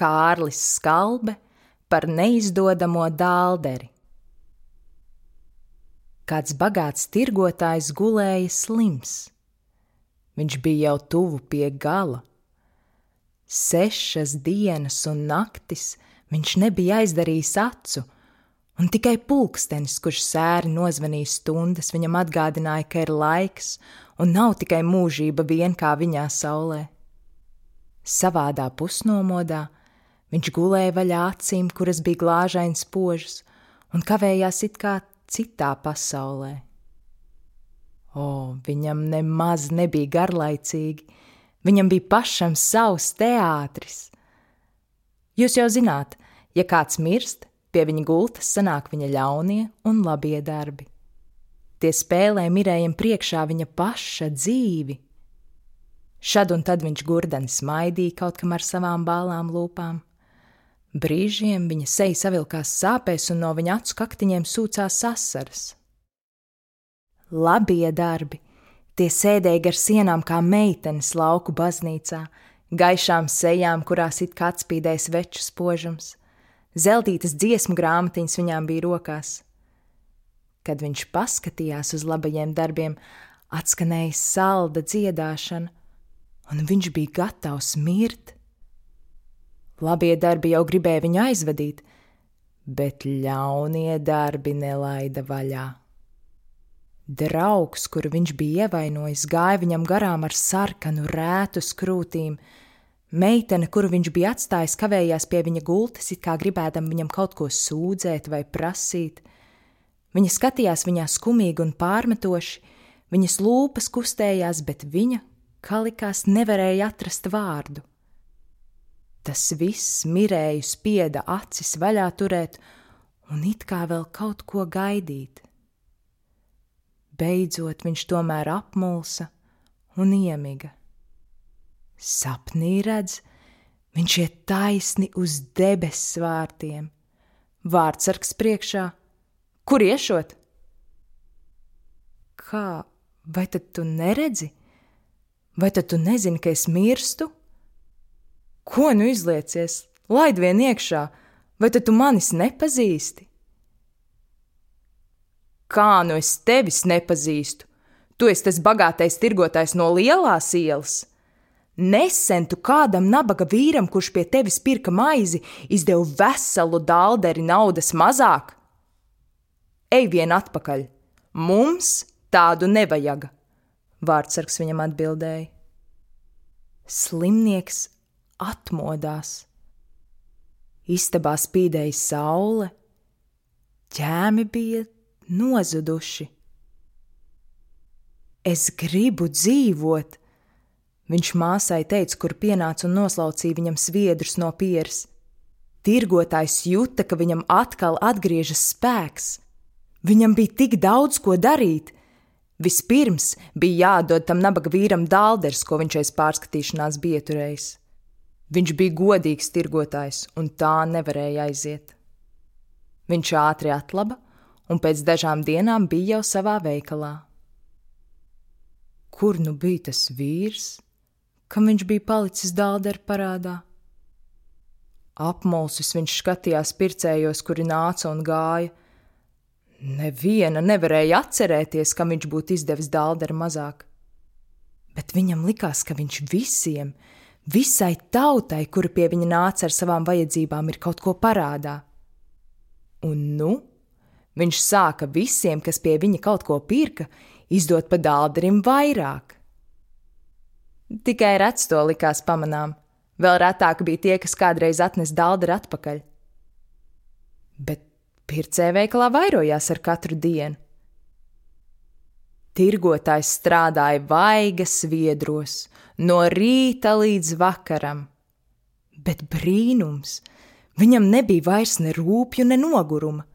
Kārlis Skalbe par neizdodamo dālderi. Kāds bagāts tirgotājs gulēja slims. Viņš bija jau tuvu pie gala. Sešas dienas un naktis viņš nebija aizdarījis acu, un tikai pulkstenis, kurš sēri nozvanīja stundas, viņam atgādināja, ka ir laiks, un nav tikai mūžība vien kā viņā saulē. Savādā pusnomodā viņš gulēja vaļā acīm, kuras bija glāžains požas, un kavējās it kā citā pasaulē. O, viņam nemaz nebija garlaicīgi, viņam bija pašam savs teātris. Jūs jau zināt, ja kāds mirst, pie viņa gultas sanāk viņa ļaunie un labie darbi. Tie spēlē mirējiem priekšā viņa paša dzīvi. Šad un tad viņš gurdeni smaidīja kaut kam ar savām bālām lūpām. Brīžiem viņa seja savilkās sāpēs, un no viņa acu kaktiņiem sūcās asaras. Labie darbi, tie sēdēja gar sienām kā meitenes lauku baznīcā, gaišām sejām, kurās it kā atspīdēs veču spožums. Zeltītas dziesmu grāmatiņas viņām bija rokās. Kad viņš paskatījās uz labajiem darbiem, atskanēja salda dziedāšana, un viņš bija gatavs mirt. Labie darbi jau gribēja viņu aizvadīt, bet ļaunie darbi nelaida vaļā. Draugs, kuru viņš bija ievainojis, gāja viņam garām ar sarkanu rētu skrūtīm. Meitene, kuru viņš bija atstājis, kavējās pie viņa gultas, it kā gribēdam viņam kaut ko sūdzēt vai prasīt. Viņa skatījās viņā skumīgi un pārmetoši, viņas lūpas kustējās, bet viņa kā likās, nevarēja atrast vārdu. Tas viss mirēju spieda acis vaļā turēt un it kā vēl kaut ko gaidīt. Beidzot viņš tomēr apmulsa un iemiga. Sapnī redz, viņš iet taisni uz debesu vārtiem, vārdsargs priekšā, kur iešot? Kā, vai tad tu neredzi? Vai tad tu nezini, ka es mirstu? Ko nu izliecies? Laid vien iekšā, vai tad tu manis nepazīsti? Kā nu es tevis nepazīstu? Tu esi tas bagātais tirgotājs no lielās ielas. Nesen tu kādam nabaga vīram, kurš pie tevis pirka maizi, izdevu veselu dālderi naudas mazāk. Ej vien atpakaļ, mums tādu nevajaga vārdsargs viņam atbildēja. Slimnieks atmodās. Istabā spīdēja saule, ķēmi bija nozuduši. Es gribu dzīvot, viņš māsai teica, kur pienāca un noslaucīja viņam sviedrus no pieres. Tirgotājs jūta, ka viņam atkal atgriežas spēks. Viņam bija tik daudz ko darīt, Vispirms bija jādod tam nabaga vīram dālders, ko viņš aiz pārskatīšanās bija turējis. Viņš bija godīgs tirgotājs, un tā nevarēja aiziet. Viņš ātri atlaba, un pēc dažām dienām bija jau savā veikalā. Kur nu bija tas vīrs, kam viņš bija palicis dālderu parādā? Apmulsis viņš skatījās pircējos, kuri nāca un gāja, Neviena nevarēja atcerēties, kam viņš būtu izdevis dālderi mazāk. Bet viņam likās, ka viņš visiem, visai tautai, kura pie viņa nāca ar savām vajadzībām, ir kaut ko parādā. Un nu viņš sāka visiem, kas pie viņa kaut ko pirka, izdot pa dālderim vairāk. Tikai rets to likās pamanām. Vēl retāk bija tie, kas kādreiz atnes dālderu atpakaļ. Bet Pircēji veikalā vairojās ar katru dienu. Tirgotājs strādāja vaigas viedros, no rīta līdz vakaram, bet brīnums, viņam nebija vairs ne rūpju, ne noguruma.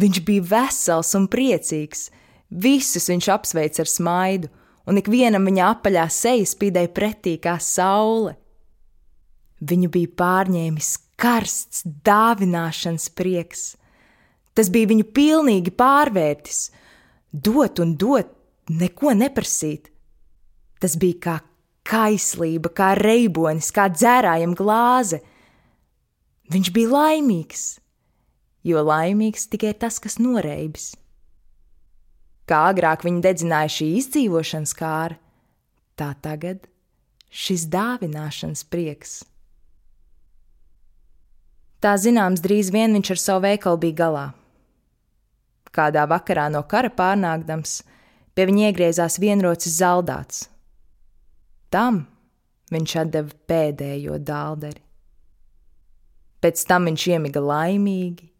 Viņš bija vesels un priecīgs, visus viņš apsveica ar smaidu, un ikvienam viņa apaļā seja spīdēja pretī kā saule. Viņu bija pārņēmis karsts dāvināšanas prieks. Tas bija viņu pilnīgi pārvērtis. Dot un dot, neko neprasīt. Tas bija kā kaislība, kā reibonis, kā dzērājama glāze. Viņš bija laimīgs, jo laimīgs tikai tas, kas noreibis. Kā agrāk viņa dedzināja šī izdzīvošanas kāra, tā tagad šis dāvināšanas prieks. Tā zināms, drīz vien viņš ar savu veikalu bija galā. Kādā vakarā no kara pārnākdams, pie viņa iegriezās vienrocis zaldāts. Tam viņš deva pēdējo dālderi. Pēc tam viņš iemiga laimīgi,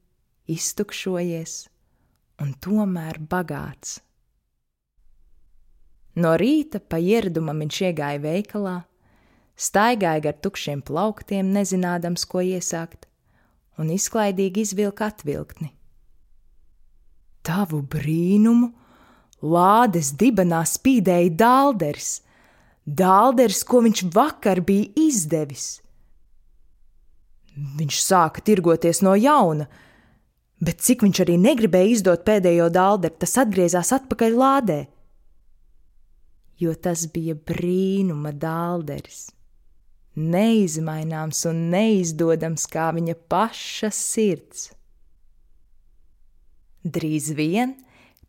iztukšojies un tomēr bagāts. No rīta pa ieradumam viņš iegāja veikalā, staigāja gar tukšiem plauktiem, nezinādams, ko iesākt, un izklaidīgi izvilka atvilktni. Tavu brīnumu lādes dibenā spīdēja dālderis, dālderis, ko viņš vakar bija izdevis. Viņš sāka tirgoties no jauna, bet cik viņš arī negribēja izdot pēdējo dālderi, tas atgriezās atpakaļ lādē, jo tas bija brīnuma dālderis neizmaināms un neizdodams kā viņa paša sirds. Drīz vien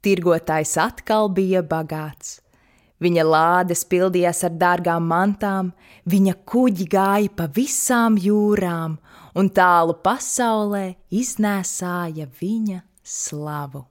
tirgotājs atkal bija bagāts. Viņa lādes pildījās ar dārgām mantām, viņa kuģi gāja pa visām jūrām un tālu pasaulē iznēsāja viņa slavu.